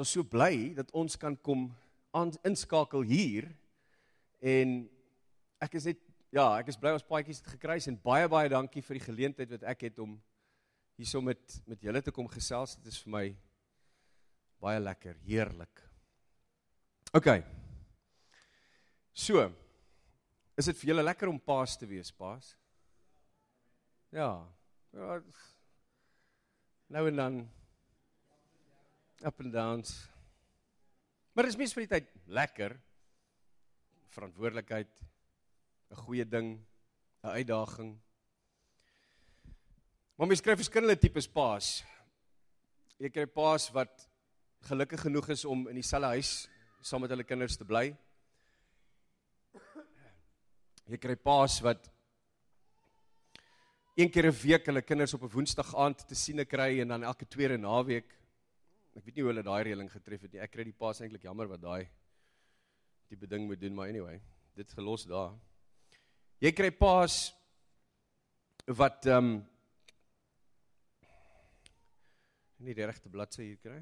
Ons so bly dat ons kan kom aan inskakel hier en ek is net ja, ek is bly ons paadjies het gekruis en baie baie dankie vir die geleentheid wat ek het om hierso met met julle te kom gesels. Dit is vir my baie lekker, heerlik. OK. So. Is dit vir julle lekker om paas te wees, paas? Ja. Ja. Nou en dan up and downs. Maar dit is mens vir die tyd lekker. Verantwoordelikheid, 'n goeie ding, 'n uitdaging. Maar mens kry verskillende tipes paas. Jy kry paas wat gelukkig genoeg is om in dieselfde huis saam met hulle kinders te bly. Jy kry paas wat een keer 'n week hulle kinders op 'n Woensdag aand te siene kry en dan elke tweede naweek Ek weet nie hoe hulle daai reëling getref het nie. Ek kry die paas eintlik jammer wat daai tipe ding moet doen, maar anyway, dit gelos daar. Jy kry paas wat ehm um, nie die regte bladsy hier kry.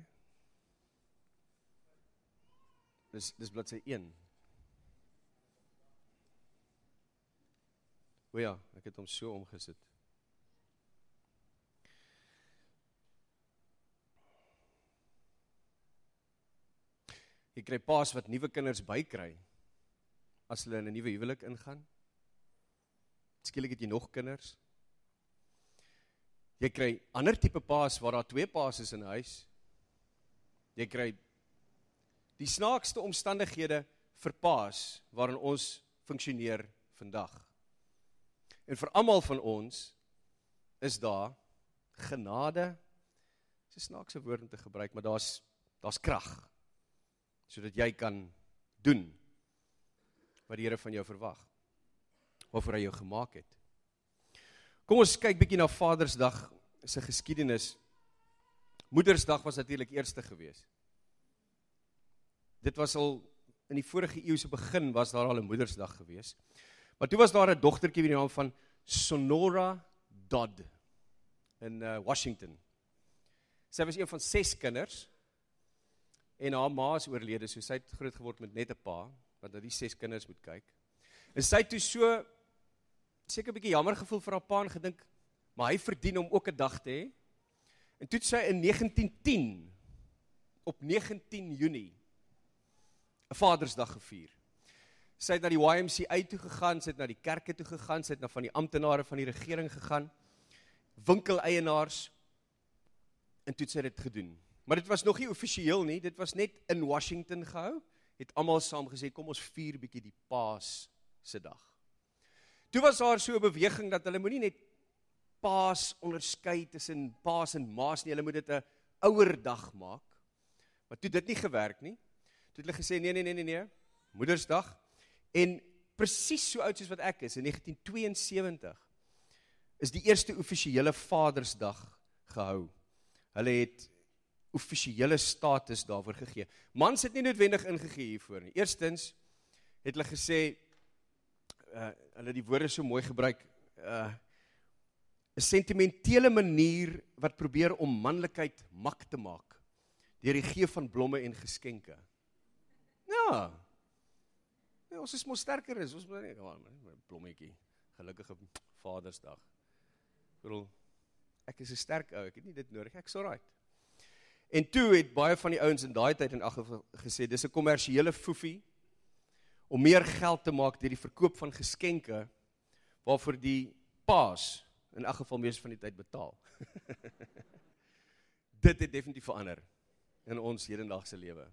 Dis dis bladsy 1. O ja, ek het hom so omgesit. Jy kry paas wat nuwe kinders bykry as hulle in 'n nuwe huwelik ingaan. Skielik het jy nog kinders. Jy kry ander tipe paas waar daar twee paas is in 'n huis. Jy kry die snaakste omstandighede vir paas waarin ons funksioneer vandag. En vir almal van ons is daar genade. Dis 'n snaakse woord om te gebruik, maar daar's daar's krag sodat jy kan doen wat die Here van jou verwag. Waarvoor hy jou gemaak het. Kom ons kyk bietjie na Vadersdag se geskiedenis. Moedersdag was natuurlik eerste gewees. Dit was al in die vorige eeu se begin was daar al 'n Moedersdag gewees. Maar toe was daar 'n dogtertjie met die naam van Sonora Dodd in uh, Washington. Sy was een van 6 kinders en haar ma is oorlede, so sy het groot geword met net 'n pa wat na die ses kinders moet kyk. En sy het toe so seker 'n bietjie jammer gevoel vir haar pa en gedink, maar hy verdien om ook 'n dag te hê. En toe sy in 1910 op 19 Junie 'n Vadersdag gevier. Sy het na die YMCA toe gegaan, sy het na die kerke toe gegaan, sy het na van die amptenare van die regering gegaan, winkeleienaars en toe het sy dit gedoen. Maar dit was nog nie offisieel nie, dit was net in Washington gehou. Het almal saam gesê kom ons vier bietjie die Paas se dag. Toe was daar so 'n beweging dat hulle moenie net Paas onderskei tussen Paas en Maas nie, hulle moet dit 'n ouer dag maak. Maar toe dit nie gewerk nie, toe het hulle gesê nee nee nee nee nee, Moedersdag en presies so oud soos wat ek is in 1972 is die eerste offisiële Vadersdag gehou. Hulle het offisiële status daarvoor gegee. Mans het nie noodwendig ingegee hiervoor nie. Eerstens het hulle gesê uh hulle die woorde so mooi gebruik uh 'n sentimentele manier wat probeer om manlikheid mak te maak deur die gee van blomme en geskenke. Ja. Ja, ons is mos sterker is, ons moet net 'n blommetjie. Gelukkige Vadersdag. Ek bedoel ek is 'n sterk ou, ek het nie dit nodig. Ek's alright. En toe het baie van die ouens in daai tyd in ag gesê dis 'n kommersiële foefie om meer geld te maak deur die verkoop van geskenke waarvoor die paas in elk geval meeste van die tyd betaal. Dit het definitief verander in ons hedendaagse lewe.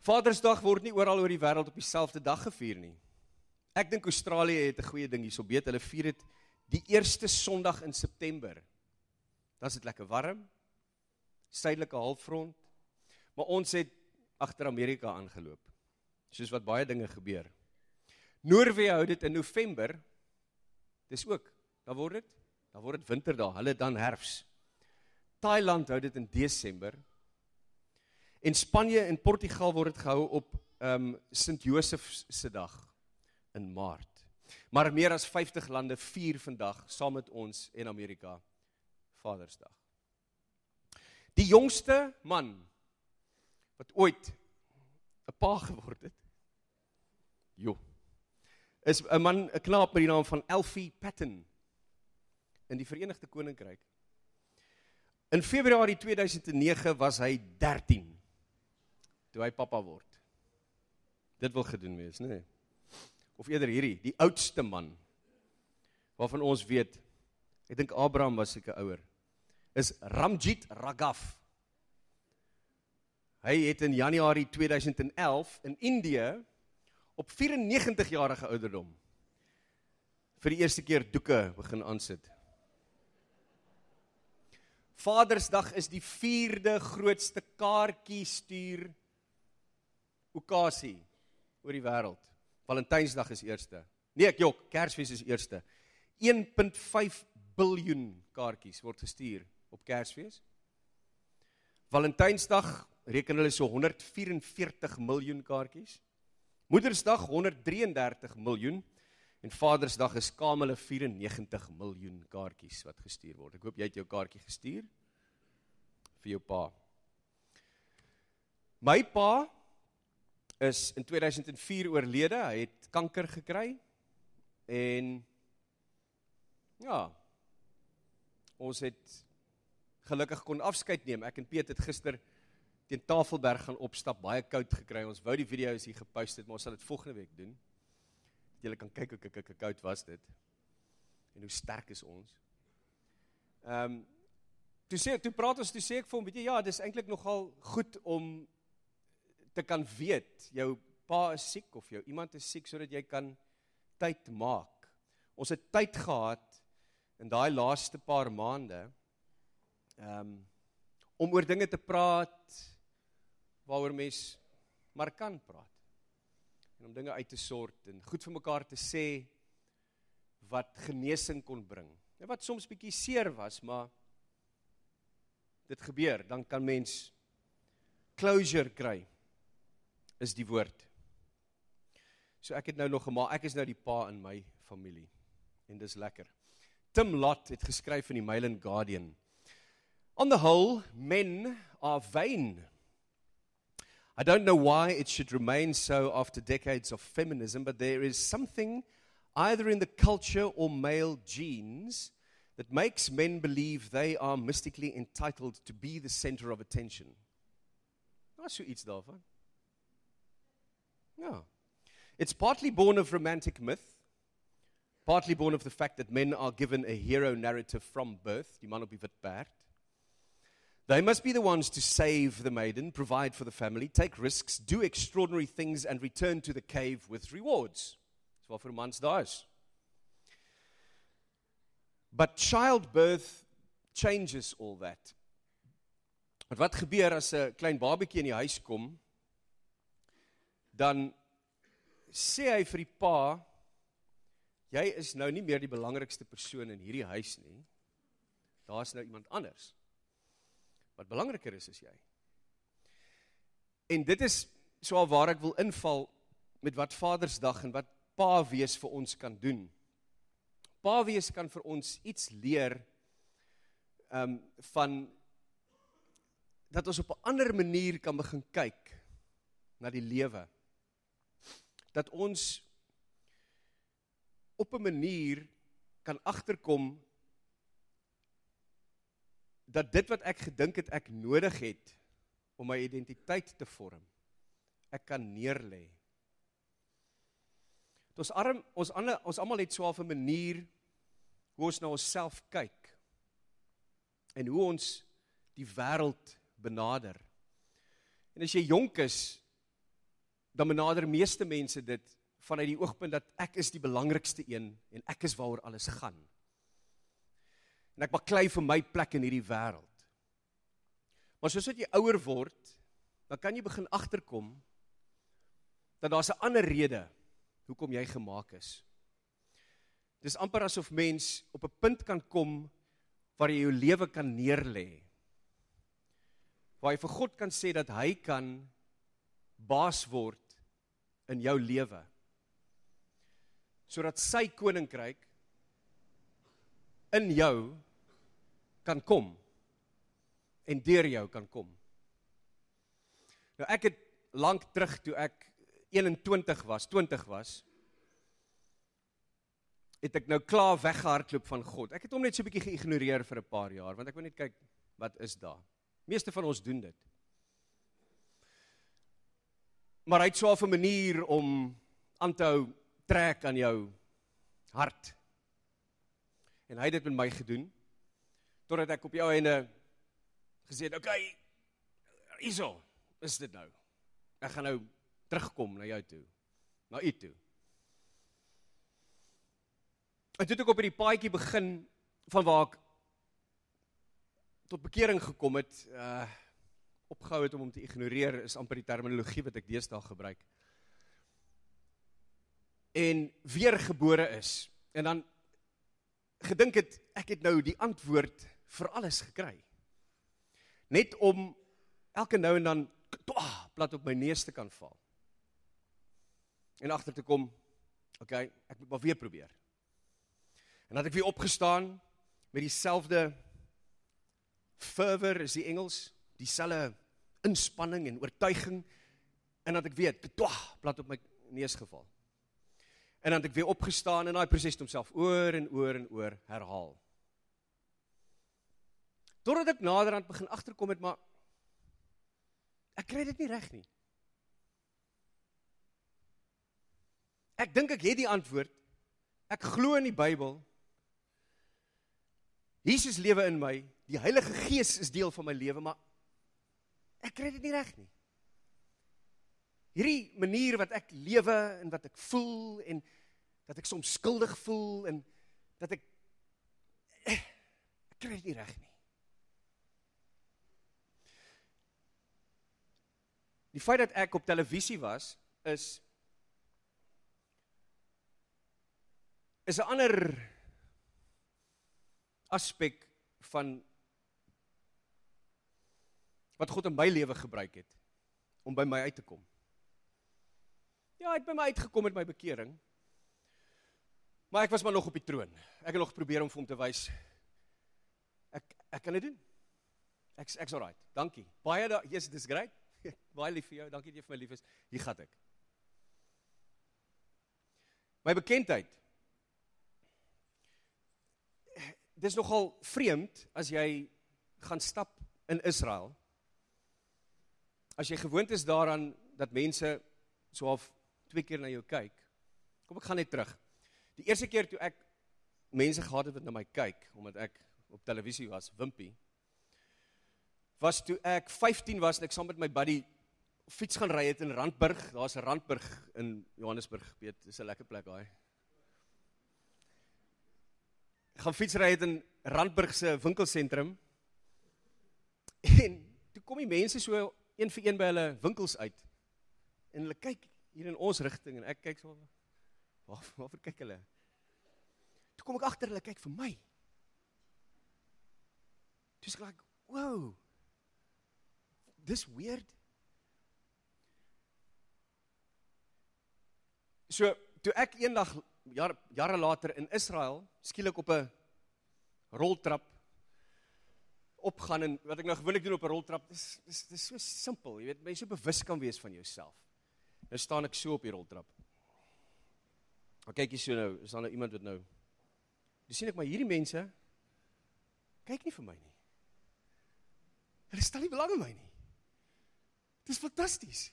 Vadersdag word nie oral oor die wêreld op dieselfde dag gevier nie. Ek dink Australië het 'n goeie ding hierso, weet hulle vier dit die eerste Sondag in September. Dan is dit lekker warm. Suidelike halfrond. Maar ons het agter Amerika aangeloop. Soos wat baie dinge gebeur. Noorwe hou dit in November. Dis ook. Dan word dit dan word dit winter daar. Hulle dan herfs. Thailand hou dit in Desember. En Spanje en Portugal word dit gehou op ehm um, Sint Josef se dag in Maart. Maar meer as 50 lande vier vandag saam met ons en Amerika Vadersdag. Die jongste man wat ooit 'n pa geword het. Jo. Is 'n man, 'n knaap met die naam van Elfie Patton in die Verenigde Koninkryk. In Februarie 2009 was hy 13 toe hy pappa word. Dit wil gedoen wees, nê? Nee. Of eerder hierdie, die oudste man waarvan ons weet, ek dink Abraham was seker ouer, is Ramjit Raghav. Hy het in Januarie 2011 in Indië op 94 jarige ouderdom vir die eerste keer doeke begin aansit. Vadersdag is die 4de grootste kaartjie stuur okasie oor die wêreld. Valentynsdag is eerste. Nee, ek jok, Kersfees is eerste. 1.5 biljoen kaartjies word gestuur op Kersfees. Valentynsdag reken hulle so 144 miljoen kaartjies. Moedersdag 133 miljoen en Vadersdag is kamele 94 miljoen kaartjies wat gestuur word. Ek hoop jy het jou kaartjie gestuur vir jou pa. My pa is in 2004 oorlede. Hy het kanker gekry en ja, ons het gelukkig kon afskeid neem. Ek en Piet het gister teen Tafelberg gaan opstap, baie koud gekry. Ons wou die video's hier gepost het, maar ons sal dit volgende week doen. Julle kan kyk hoe kyk koud was dit. En hoe sterk is ons. Ehm um, toe sê toe praat ons toe sê ek vir hom, weet jy, ja, dis eintlik nogal goed om te kan weet jou pa is siek of jou iemand is siek sodat jy kan tyd maak. Ons het tyd gehad in daai laaste paar maande ehm um, om oor dinge te praat waaroor mens maar kan praat. En om dinge uit te sort en goed vir mekaar te sê wat genesing kon bring. En wat soms bietjie seer was, maar dit gebeur, dan kan mens closure kry. Is die woord. So ek het nou nog gemaak, ek is nou die pa in my familie. En dis lekker. Tim Lott het geskryf in die Mail and Guardian. On the whole, men are vain. I don't know why it should remain so after decades of feminism, but there is something either in the culture or male genes that makes men believe they are mystically entitled to be the center of attention. Iets daarvan. Ja. It's partly born of romantic myth, partly born of the fact that men are given a hero narrative from birth, die man op die wit perd. They must be the ones to save the maiden, provide for the family, take risks, do extraordinary things, and return to the cave with rewards. Dis waarvoor mans daar is. But childbirth changes all that. Want wat gebeur as 'n klein babatjie in die huis kom? Dan sê hy vir die pa: "Jy is nou nie meer die belangrikste persoon in hierdie huis nie. Daar's nou iemand anders." Wat belangriker is as jy. En dit is so waar ek wil inval met wat Vadersdag en wat Pa wees vir ons kan doen. Pa wees kan vir ons iets leer um van dat ons op 'n ander manier kan begin kyk na die lewe. Dat ons op 'n manier kan agterkom dat dit wat ek gedink het ek nodig het om my identiteit te vorm, ek kan neerlê. Ons arm ons ander ons almal het so 'n manier hoe ons na onsself kyk en hoe ons die wêreld benader. En as jy jonk is, dan benader meeste mense dit vanuit die oogpunt dat ek is die belangrikste een en ek is waaroor alles gaan en ek baklei vir my plek in hierdie wêreld. Maar soos wat jy ouer word, dan kan jy begin agterkom dat daar 'n ander rede hoekom jy gemaak is. Dis amper asof mens op 'n punt kan kom waar jy jou lewe kan neerlê. Waar jy vir God kan sê dat hy kan baas word in jou lewe. Sodat sy koninkryk in jou kan kom en deur jou kan kom. Nou ek het lank terug toe ek 21 was, 20 was, het ek nou klaar weggehardloop van God. Ek het hom net so 'n bietjie geïgnoreer vir 'n paar jaar want ek wou net kyk wat is daar. Meeste van ons doen dit. Maar hy het so 'n manier om aan te hou trek aan jou hart. En hy het dit met my gedoen totdat ek op jou einde gesê het, "Oké, okay, hierso, is dit nou. Ek gaan nou terugkom na jou toe. Na u toe." En toe ek op hierdie paadjie begin van waar ek tot bekering gekom het, uh opgehou het om hom te ignoreer is amper die terminologie wat ek deesdae gebruik. En weergebore is. En dan gedink het ek het nou die antwoord vir alles gekry. Net om elke nou en dan toa plat op my neus te kan val. En agter te kom, okay, ek moet maar weer probeer. En dat ek weer opgestaan met dieselfde fervor is die Engels, dieselfde inspanning en oortuiging en dat ek weet, toa plat op my neus geval. En dan het ek weer opgestaan en daai proses het homself oor en oor en oor herhaal. Totdat ek naderhand begin agterkom het maar ek kry dit nie reg nie. Ek dink ek het die antwoord. Ek glo in die Bybel. Jesus lewe in my. Die Heilige Gees is deel van my lewe, maar ek kry dit nie reg nie. Hierdie manier wat ek lewe en wat ek voel en dat ek soms skuldig voel en dat ek ek kry dit nie reg nie. Die feit dat ek op televisie was is is 'n ander aspek van wat God in my lewe gebruik het om by my uit te kom. Ja, hy het by my uitgekom met my bekering. Maar ek was maar nog op die troon. Ek het nog probeer om vir hom te wys ek ek kan dit doen. Ek's ek's alright. Dankie. Baie da, yes, dis great. Baie lief vir jou. Dankie dat jy vir my lief is. Hier gaan ek. My bekendheid. Dis nogal vreemd as jy gaan stap in Israel. As jy gewoond is daaraan dat mense so half twee keer na jou kyk. Kom ek gaan net terug. Die eerste keer toe ek mense gehad het wat na my kyk omdat ek op televisie was, Wimpie was toe ek 15 was en ek saam met my buddy fiets gaan ry het in Randburg. Daar's 'n Randburg in Johannesburg, weet, dis 'n lekker plek daai. Gaan fiets ry het in Randburg se winkelsentrum. En toe kom die mense so een vir een by hulle winkels uit. En hulle kyk hier in ons rigting en ek kyk so waar waar kyk hulle? Toe kom ek agter hulle kyk vir my. Dis like, wow dis weird. So, toe ek eendag jaar jare later in Israel skielik op 'n roltrap opgaan en wat ek nou gewoonlik doen op 'n roltrap, dis dis dis so simpel, jy weet, jy so bewus kan wees van jouself. Nou staan ek so op die roltrap. Maar kyk hier so nou, is daar nou iemand wat nou Dis sien ek maar hierdie mense kyk nie vir my nie. Hulle stel nie belang in my nie. Dis fantasties.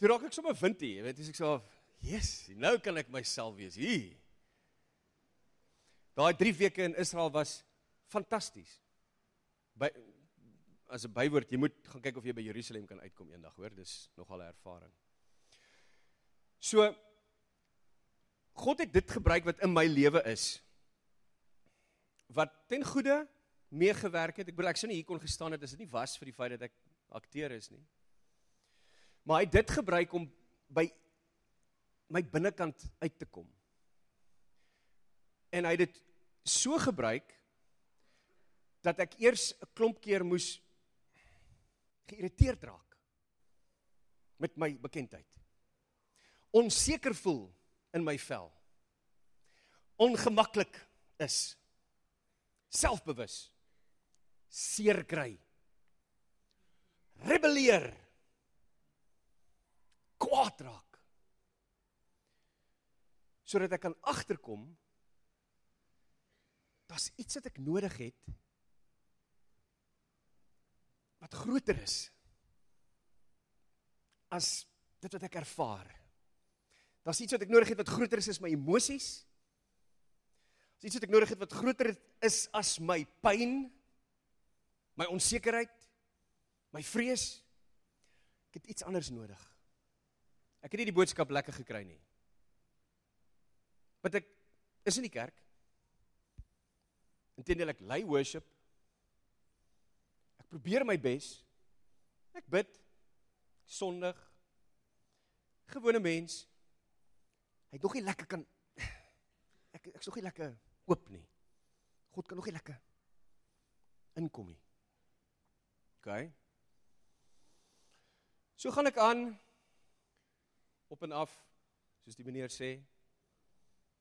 Toe raak ek sommer windie, jy weet, as ek so, "Yes, nou kan ek myself wees hier." Daai 3 weke in Israel was fantasties. By as 'n bywoord, jy moet gaan kyk of jy by Jerusalem kan uitkom eendag, hoor, dis nogal 'n ervaring. So God het dit gebruik wat in my lewe is. Wat ten goeie meegewerk het. Ek bedoel ek sou nie hier kon gestaan het as dit nie was vir die feit dat ek akteur is nie. Maar hy het dit gebruik om by my binnekant uit te kom. En hy het dit so gebruik dat ek eers 'n klomp keer moes geïrriteerd raak met my bekendheid. Onseker voel in my vel. Ongemaklik is. Selfbewus. seer kry. Rebelleer. Kwaad raak. Sodat ek kan agterkom daar's iets wat ek nodig het wat groter is as dit wat ek ervaar. Daar's iets wat ek nodig het wat groter is as my emosies. Daar's iets wat ek nodig het wat groter is as my pyn, my onsekerheid, my vrees. Ek het iets anders nodig. Ek het nie die boodskap lekker gekry nie. Want ek is in die kerk. Inteendeel ek lei worship. Ek probeer my bes. Ek bid sondig. Gewone mens. Hy het nog nie lekker kan ek ek's nog nie lekker oop nie. God kan nog nie lekker inkom nie. OK. So gaan ek aan op en af soos die meneer sê.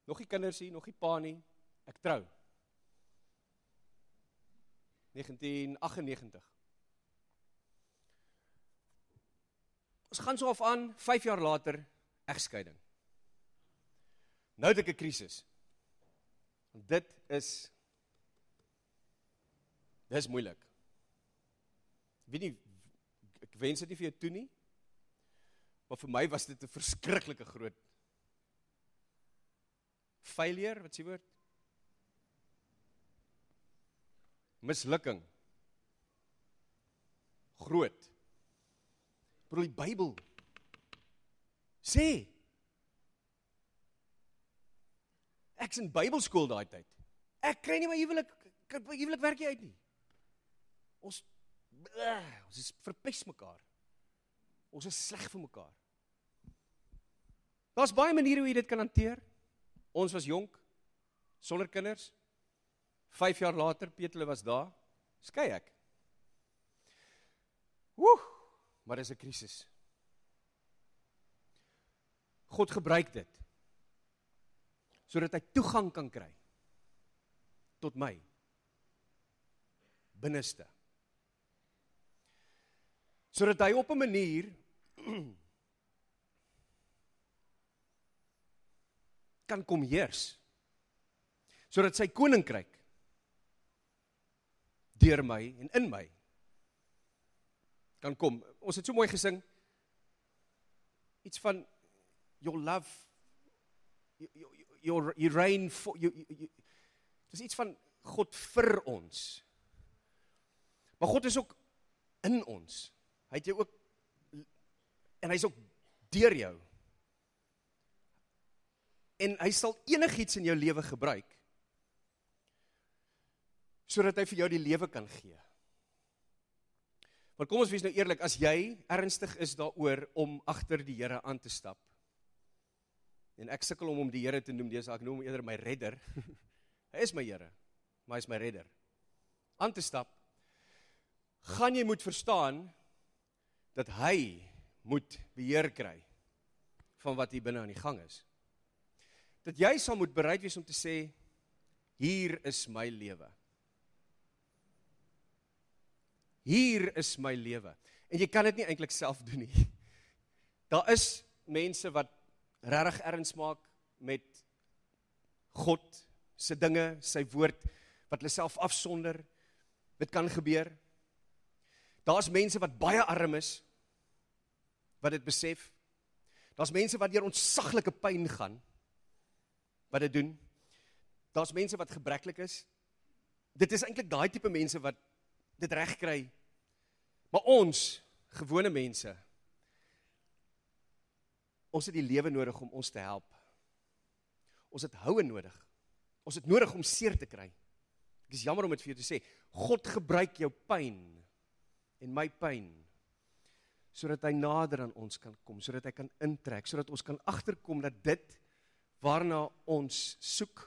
Nog nie kinders hier, nog nie pa nie. Ek trou. 1998. Ons gaan so af aan 5 jaar later egskeiding. Nou het ek 'n krisis. Dit is dis moeilik. Weet nie ek wens dit nie vir jou toe nie. Maar vir my was dit 'n verskriklike groot failure, wat s'ie woord? mislukking. Groot. Bro die Bybel sê Ek's in Bybelskool daai tyd. Ek kry nie my huwelik huwelik werk nie uit nie. Ons bleh, ons is verpes mekaar. Ons is sleg vir mekaar. Daar's baie maniere hoe jy dit kan hanteer. Ons was jonk sonder kinders. 5 jaar later, Petrus was daar, skei ek. Woe, maar dis 'n krisis. God gebruik dit sodat hy toegang kan kry tot my binneste. Sodat hy op 'n manier kan kom heers. Sodat sy koninkryk deur my en in my kan kom. Ons het so mooi gesing iets van your love your your you reign for you dis iets van God vir ons. Maar God is ook in ons. Hy het jou ook en hy's ook deur jou. En hy sal enigiets in jou lewe gebruik sodat hy vir jou die lewe kan gee. Want kom ons wees nou eerlik, as jy ernstig is daaroor om agter die Here aan te stap. En ek sukkel om hom die Here te noem, dis ek noem hom eerder my redder. hy is my Here, maar hy is my redder. Aan te stap gaan jy moet verstaan dat hy moet beheer kry van wat hier binne aan die gang is. Dat jy sal moet bereid wees om te sê hier is my lewe. Hier is my lewe. En jy kan dit nie eintlik self doen nie. Daar is mense wat regtig erns maak met God se dinge, sy woord wat hulle self afsonder. Dit kan gebeur. Daar's mense wat baie arm is wat dit besef. Daar's mense wat deur ontsaglike pyn gaan wat dit doen. Daar's mense wat gebreklik is. Dit is eintlik daai tipe mense wat dit reg kry. Maar ons, gewone mense, ons het die lewe nodig om ons te help. Ons het houe nodig. Ons het nodig om seer te kry. Ek is jammer om dit vir jou te sê. God gebruik jou pyn en my pyn sodat hy nader aan ons kan kom, sodat hy kan intrek, sodat ons kan agterkom dat dit waarna ons soek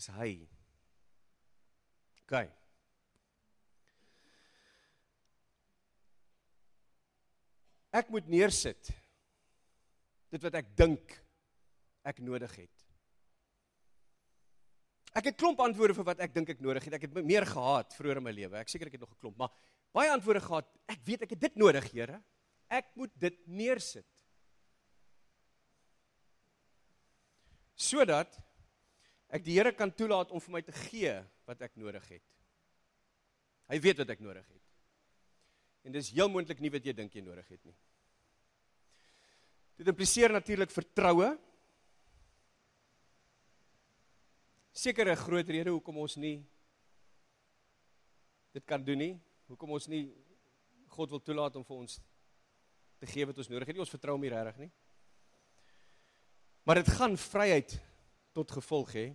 is hy. OK. Ek moet neersit dit wat ek dink ek nodig het. Ek het klomp antwoorde vir wat ek dink ek nodig het. Ek het meer gehad vroeër in my lewe. Ek seker ek het nog 'n klomp, maar baie antwoorde gehad. Ek weet ek het dit nodig, Here. Ek moet dit neersit. Sodat ek die Here kan toelaat om vir my te gee wat ek nodig het. Hy weet wat ek nodig het. En dis heel moontlik nie wat jy dink jy nodig het nie. Dit impliseer natuurlik vertroue seker 'n groot rede hoekom ons nie dit kan doen nie. Hoekom ons nie God wil toelaat om vir ons te gee wat ons nodig het nie. Ons vertrou hom nie regtig nie. Maar dit gaan vryheid tot gevolg hê.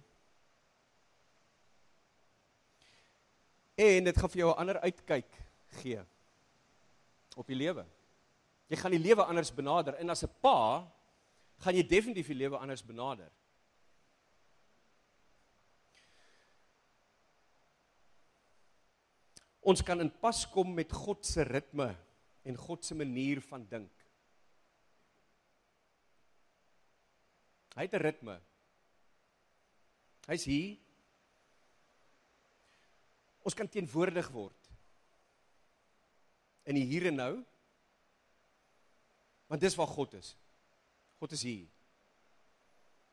En dit gaan vir jou 'n ander uitkyk gee op die lewe. Jy gaan die lewe anders benader en as 'n pa gaan jy definitief die lewe anders benader. Ons kan in pas kom met God se ritme en God se manier van dink. Hy het 'n ritme. Hy's hier. Ons kan teenwoordig word in die hier en nou. Want dis waar God is. God is hier.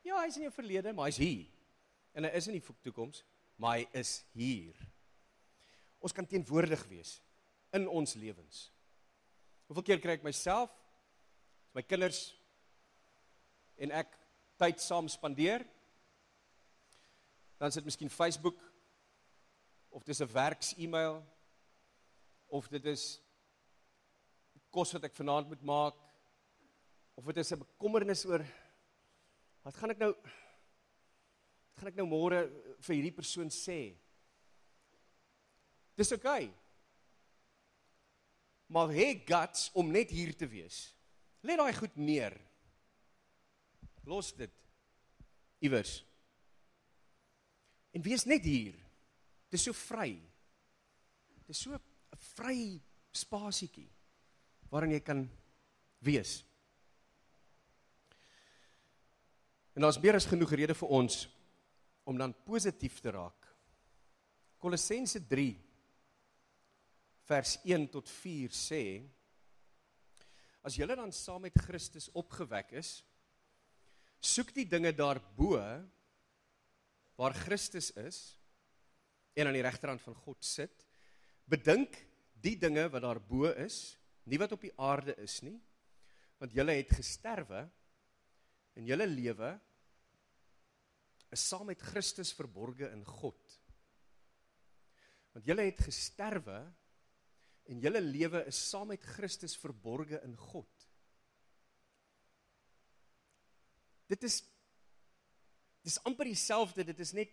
Ja, hy's in jou verlede, maar hy's hier. En hy is in die toekoms, maar hy is hier ons kan teenwoordig wees in ons lewens. Hoeveel keer kry ek myself my kinders en ek tyd saam spandeer? Dan sit miskien Facebook of dis 'n werks-e-mail of dit is kos wat ek vanaand moet maak of dit is 'n bekommernis oor wat gaan ek nou wat gaan ek nou môre vir hierdie persoon sê? Dis oké. Okay. Maar hê guts om net hier te wees. Lê daai goed neer. Los dit iewers. En wees net hier. Dis so vry. Dis so 'n vry spasietjie waarin jy kan wees. En daar's meer as genoeg redes vir ons om dan positief te raak. Kolossense vers 1 tot 4 sê as julle dan saam met Christus opgewek is soek die dinge daarbo waar Christus is en aan die regterhand van God sit. Bedink die dinge wat daarbo is nie wat op die aarde is nie want julle het gesterwe en julle lewe is saam met Christus verborge in God. Want julle het gesterwe en julle lewe is saam met Christus verborge in God. Dit is dis amper dieselfde, dit is net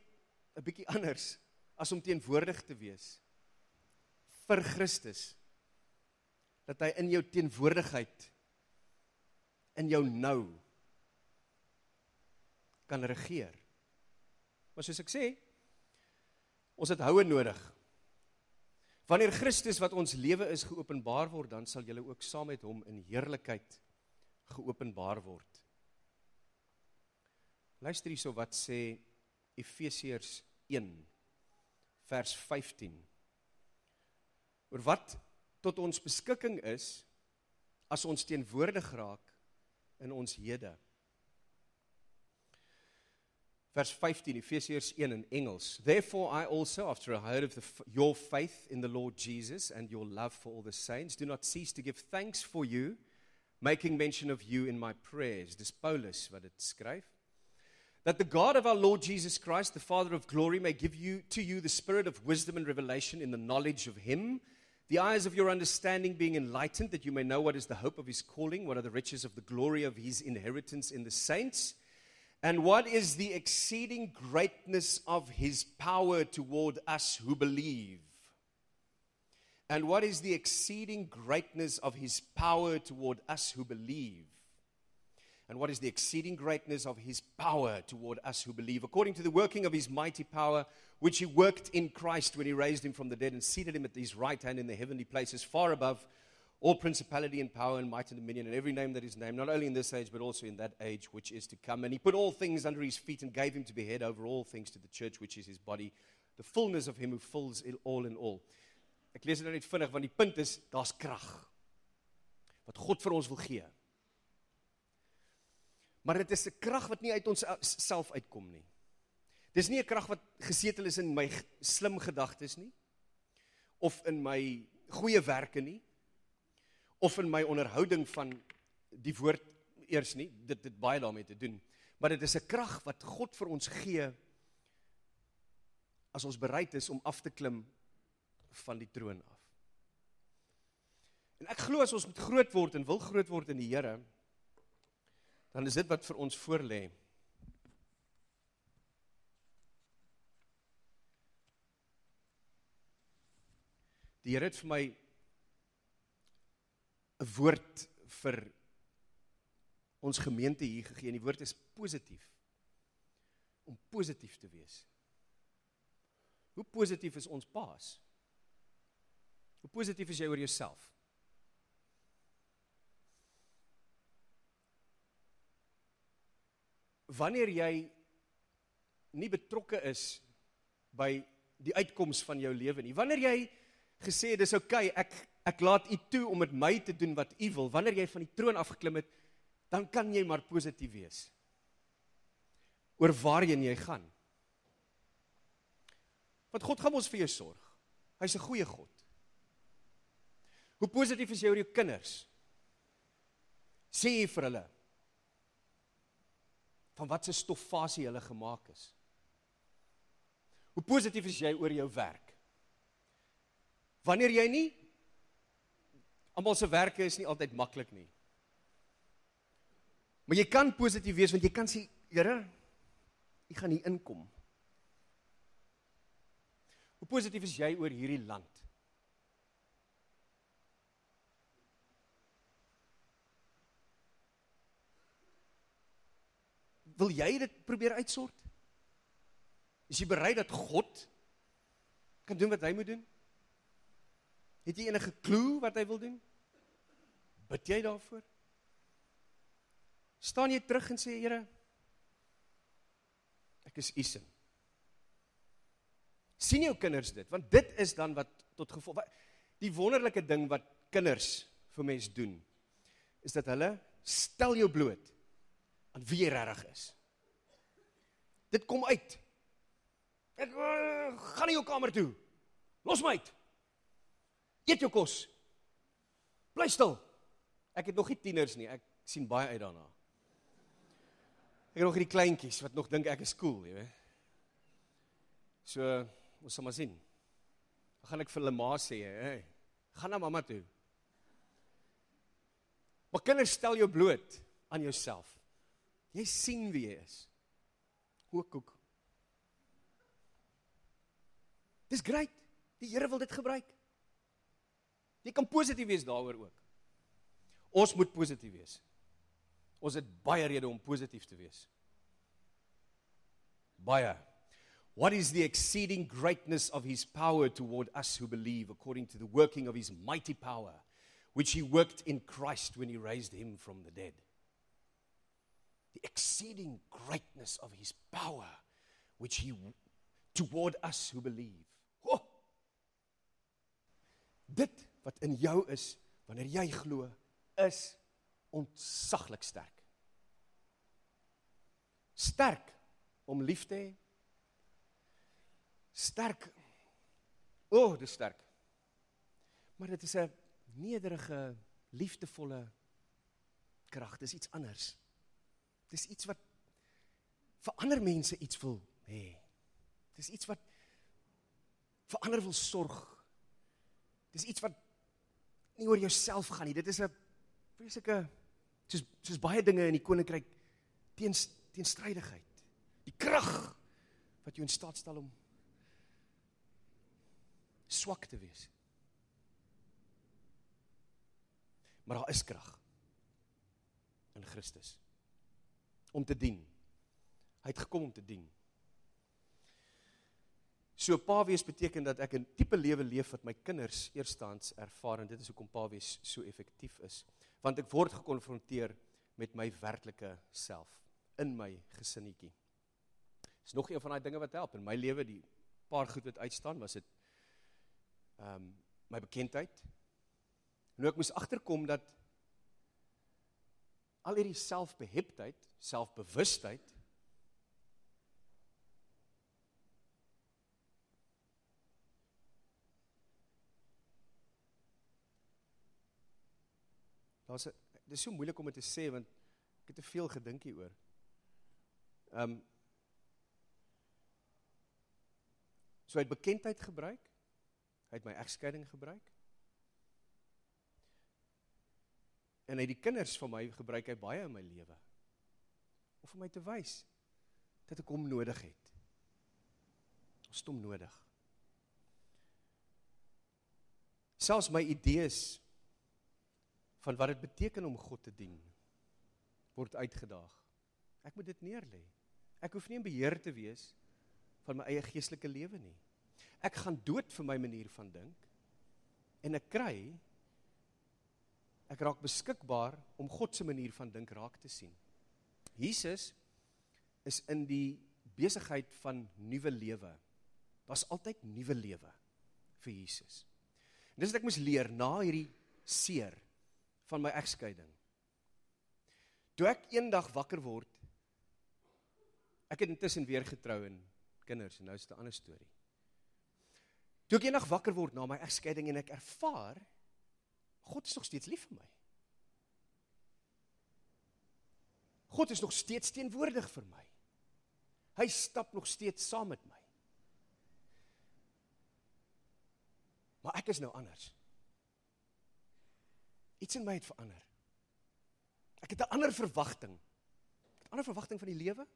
'n bietjie anders as om teenwoordig te wees vir Christus. Dat hy in jou teenwoordigheid in jou nou kan regeer. Maar soos ek sê, ons het houe nodig Wanneer Christus wat ons lewe is geopenbaar word, dan sal julle ook saam met hom in heerlikheid geopenbaar word. Luister hierso wat sê Efesiërs 1 vers 15. Oor wat tot ons beskikking is as ons teenwoordig raak in ons hede. Vers 15, Ephesians 1 in Engels. Therefore, I also, after I heard of the, your faith in the Lord Jesus and your love for all the saints, do not cease to give thanks for you, making mention of you in my prayers. Dis Paulus wat dit skryf. That the God of our Lord Jesus Christ, the Father of glory, may give you to you the spirit of wisdom and revelation in the knowledge of him, the eyes of your understanding being enlightened, that you may know what is the hope of his calling, what are the riches of the glory of his inheritance in the saints and what is the exceeding greatness of his power toward us who believe? And what is the exceeding greatness of his power toward us who believe? And what is the exceeding greatness of his power toward us who believe? According to the working of his mighty power, which he worked in Christ when he raised him from the dead and seated him at his right hand in the heavenly places, far above all principality and power and might and dominion and every name that is named, not only in this age, but also in that age which is to come. And he put all things under his feet and gave him to be head over all things to the church, which is his body, the fullness of him who fills it all in all. Ek lees dit nou net vinnig want die punt is daar's krag wat God vir ons wil gee. Maar dit is 'n krag wat nie uit ons self uitkom nie. Dis nie 'n krag wat gesetel is in my slim gedagtes nie of in my goeie werke nie of in my onderhouding van die woord eers nie. Dit het baie daarmee te doen. Maar dit is 'n krag wat God vir ons gee as ons bereid is om af te klim van die troon af. En ek glo as ons moet groot word en wil groot word in die Here dan is dit wat vir ons voorlê. Die Here het vir my 'n woord vir ons gemeente hier gegee en die woord is positief. Om positief te wees. Hoe positief is ons paas? Hoe positief is jy oor jouself? Wanneer jy nie betrokke is by die uitkoms van jou lewe nie. Wanneer jy gesê dis oukei, okay, ek ek laat u toe om met my te doen wat u wil. Wanneer jy van die troon af geklim het, dan kan jy maar positief wees oor waarheen jy gaan. Want God gaan ons vir jou sorg. Hy's 'n goeie God. Hoe positief is jy oor jou kinders? Sê jy vir hulle van watter stoffasie hulle gemaak is? Hoe positief is jy oor jou werk? Wanneer jy nie almal se werke is nie altyd maklik nie. Maar jy kan positief wees want jy kan sê, Here, ek gaan hier inkom. Hoe positief is jy oor hierdie land? Wil jy dit probeer uitsort? Is jy bereid dat God kan doen wat hy moet doen? Het jy enige klou wat hy wil doen? Bid jy daarvoor? Staan jy terug en sê Here, ek is u se. sien jou kinders dit, want dit is dan wat tot gevolg die wonderlike ding wat kinders vir mens doen is dat hulle stel jou bloot aan wie jy regtig is. Dit kom uit. Ek uh, gaan nie jou kamer toe. Los my uit. Eet jou kos. Bly stil. Ek het nog nie tieners nie. Ek sien baie uit daarna. Ek het nog hierdie kleintjies wat nog dink ek is cool, jy weet. So, ons sal maar sien. Dan gaan ek vir hulle ma sê, hey, gaan na mamma toe. Maar kinders stel jou bloot aan jouself. Jy sien wie jy is. Hoekoek. Dis great. Die Here wil dit gebruik. Jy kan positief wees daaroor ook. Ons moet positief wees. Ons het baie redes om positief te wees. Baie. What is the exceeding greatness of his power toward us who believe according to the working of his mighty power which he worked in Christ when he raised him from the dead? The exceeding greatness of his power which he toward us who believe. Oh! Dit wat in jou is wanneer jy glo is ontsaglik sterk. Sterk om lief te hê. Sterk. O, oh, dis sterk. Maar dit is 'n nederige, liefdevolle krag. Dis iets anders. Dis iets wat vir ander mense iets wil hê. Dis iets wat vir ander wil sorg. Dis iets wat nie oor jouself gaan nie. Dit is 'n vreeslike soos soos baie dinge in die koninkryk teen teenstrydigheid. Die krag wat jou in staat stel om swak te wees. Maar daar is krag in Christus om te dien. Hy het gekom om te dien. So pa wees beteken dat ek 'n tipe lewe leef wat my kinders eerstens ervaar en dit is hoekom pa wees so effektief is. Want ek word gekonfronteer met my werklike self in my gesinnetjie. Dis nog een van daai dinge wat help in my lewe die paar goed wat uitstaan was dit ehm um, my bekendheid. Nou ek moes agterkom dat al hierdie selfbeheptheid, selfbewustheid Daar's dis so moeilik om dit te sê want ek het te veel gedink hieroor. Ehm um, So hy het bekendheid gebruik. Hy het my egskeiding gebruik. En hy het die kinders van my gebruik hy baie in my lewe. Om vir my te wys dat ek hom nodig het. Ons het hom nodig. Selfs my idees van wat dit beteken om God te dien word uitgedaag. Ek moet dit neerlê. Ek hoef nie in beheer te wees van my eie geestelike lewe nie. Ek gaan dood vir my manier van dink en ek kry ek raak beskikbaar om God se manier van dink raak te sien. Jesus is in die besigheid van nuwe lewe. Was altyd nuwe lewe vir Jesus. En dis wat ek moes leer na hierdie seer van my egskeiding. Toe ek eendag wakker word, ek het intussen weer getrou en kinders en nou is dit 'n ander storie. Toe ek eendag wakker word na my egskeiding en ek ervaar God is nog steeds lief vir my. God is nog steeds teenwoordig vir my. Hy stap nog steeds saam met my. Maar ek is nou anders. Iets in my het verander. Ek het 'n ander verwagting. Ek het 'n ander verwagting van die lewe.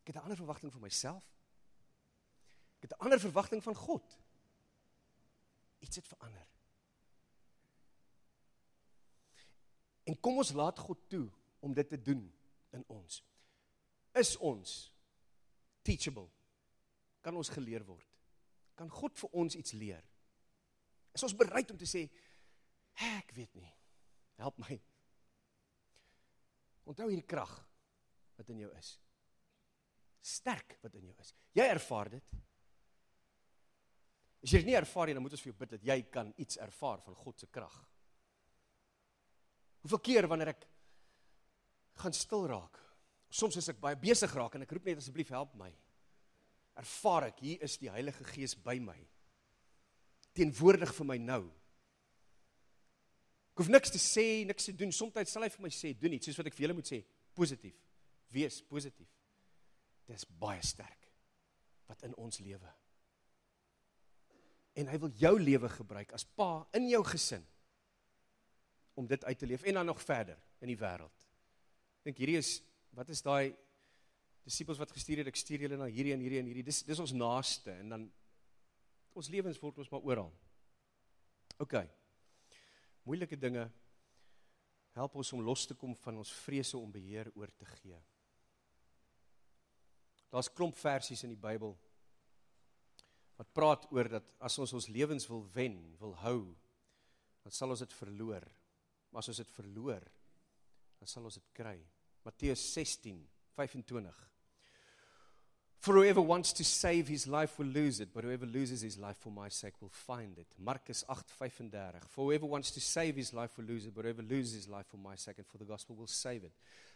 Ek het 'n ander verwagting van myself. Ek het 'n ander verwagting van God. Iets het verander. En kom ons laat God toe om dit te doen in ons. Is ons teachable? Kan ons geleer word? Kan God vir ons iets leer? Is ons bereid om te sê, Ek weet nie. Help my. Onthou hierdie krag wat in jou is. Sterk wat in jou is. Jy ervaar dit. As jy dit nie ervaar nie, dan moet ons vir jou bid dat jy kan iets ervaar van God se krag. Hoeveel keer wanneer ek gaan stil raak, soms is ek baie besig raak en ek roep net asseblief help my. Ervaar ek hier is die Heilige Gees by my. Teenwoordig vir my nou. Ek hoef niks te sê, niks te doen. Soms sal hy vir my sê, doen iets soos wat ek vir julle moet sê, positief. Wees positief. Dis baie sterk wat in ons lewe. En hy wil jou lewe gebruik as pa in jou gesin om dit uit te leef en dan nog verder in die wêreld. Dink hierdie is wat is daai disippels wat gestuur het, ek stuur julle na hierdie en hierdie en hierdie. Dis dis ons naaste en dan ons lewens word ons maar oral. OK moeilike dinge help ons om los te kom van ons vrese om beheer oor te gee. Daar's klomp versies in die Bybel wat praat oor dat as ons ons lewens wil wen, wil hou, dan sal ons dit verloor. Maar as ons dit verloor, dan sal ons dit kry. Matteus 16:25 For whoever wants to save his life will lose it, but whoever loses his life for my sake will find it. Markus 8:35. For whoever wants to save his life will lose it, but whoever loses his life for my sake and for the gospel will save it.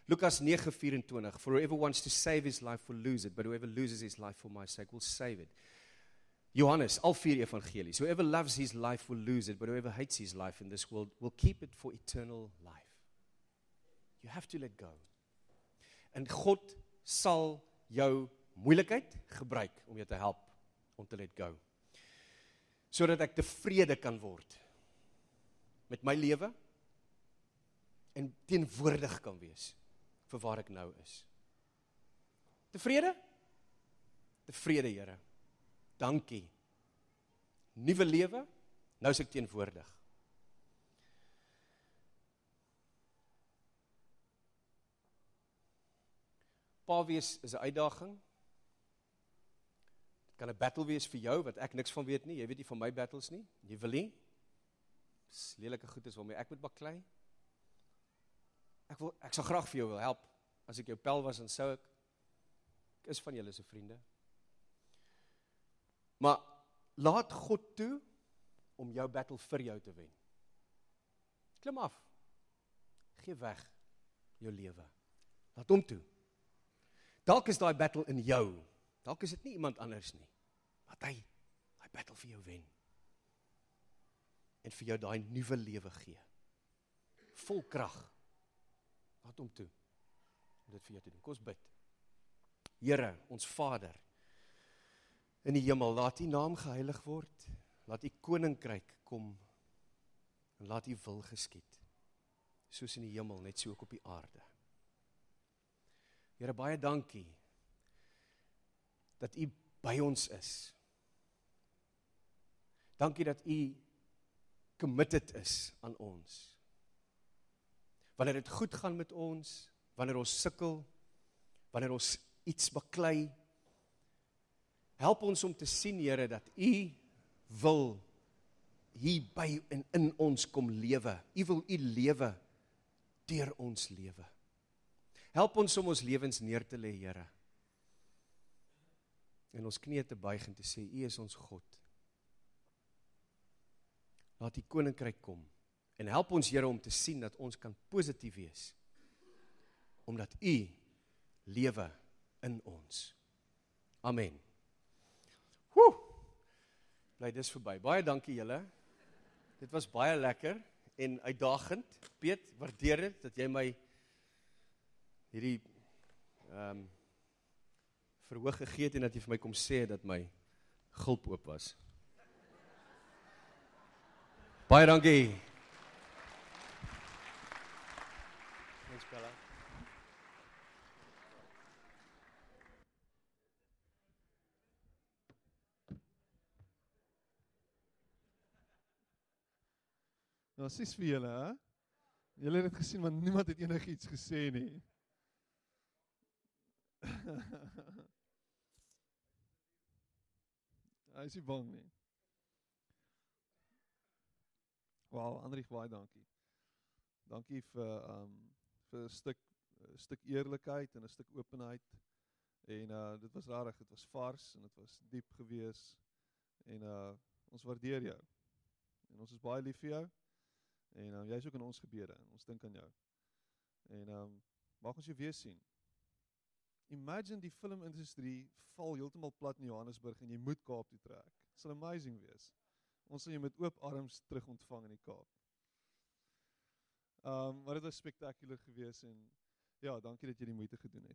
Lukas 9:24. For whoever wants to save his life will lose it, but whoever loses his life for my sake will save it. Johannes, al vier evangelies. Whoever loves his life will lose it, but whoever hates his life in this world will keep it for eternal life. You have to let go. En God sal jou moeilikheid gebruik om jou te help om te let go. Sodat ek tevrede kan word met my lewe en teenwoordig kan wees vir waar ek nou is. Tevrede? Tevrede, Here. Dankie. Nuwe lewe. Nou is ek teenwoordig. Pa wees is 'n uitdaging. Kan 'n battle wees vir jou wat ek niks van weet nie. Jy weet nie van my battles nie. Jy wil nie. Dis lelike goed is waarmee ek moet baklei. Ek wil ek sal graag vir jou wil help. As ek jou pel was en sou ek ek is van julle se vriende. Maar laat God toe om jou battle vir jou te wen. Klim af. Gee weg jou lewe. Laat hom toe. Dalk is daai battle in jou. Dalk is dit nie iemand anders nie. Laat hy daai battle vir jou wen. En vir jou daai nuwe lewe gee. Vol krag. Laat hom toe om dit vir jou te doen. Kom ons bid. Here, ons Vader in die hemel, laat U naam geheilig word. Laat U koninkryk kom en laat U wil geskied. Soos in die hemel, net so ook op die aarde. Here baie dankie dat U by ons is. Dankie dat U committed is aan ons. Wanneer dit goed gaan met ons, wanneer ons sukkel, wanneer ons iets baklei, help ons om te sien Here dat U wil hier by en in ons kom lewe. U wil U lewe deur ons lewe. Help ons om ons lewens neer te lê, Here. En ons knieë te buig en te sê U is ons God. Laat U koninkryk kom en help ons Here om te sien dat ons kan positief wees omdat U lewe in ons. Amen. Woe. Bly dis verby. Baie dankie julle. Dit was baie lekker en uitdagend. Piet, waardeer dit dat jy my hierdie ehm um, verhoog gegee het en dat jy vir my kom sê dat my gulp oop was. Baie dankie. Thanks Bella. Nou sies vir julle, hè? Julle het dit gesien want niemand het enigiets gesê nie. Hy is nie bang nie. Wow, Andrieg baie dankie. Dankie vir um vir 'n stuk 'n stuk eerlikheid en 'n stuk openheid. En uh dit was rarig, dit was vars en dit was diep gewees. En uh ons waardeer jou. En ons is baie lief vir jou. En um, jy's ook in ons gebede ons dink aan jou. En um mag ons jou weer sien. Imagine die filmindustrie val heeltemal plat in Johannesburg en jy moet Kaap toe trek. Dit sal amazing wees. Ons sal jou met oop arms terug ontvang in die Kaap. Um maar dit was spektakulêr geweest en ja, dankie dat jy die moeite gedoen het.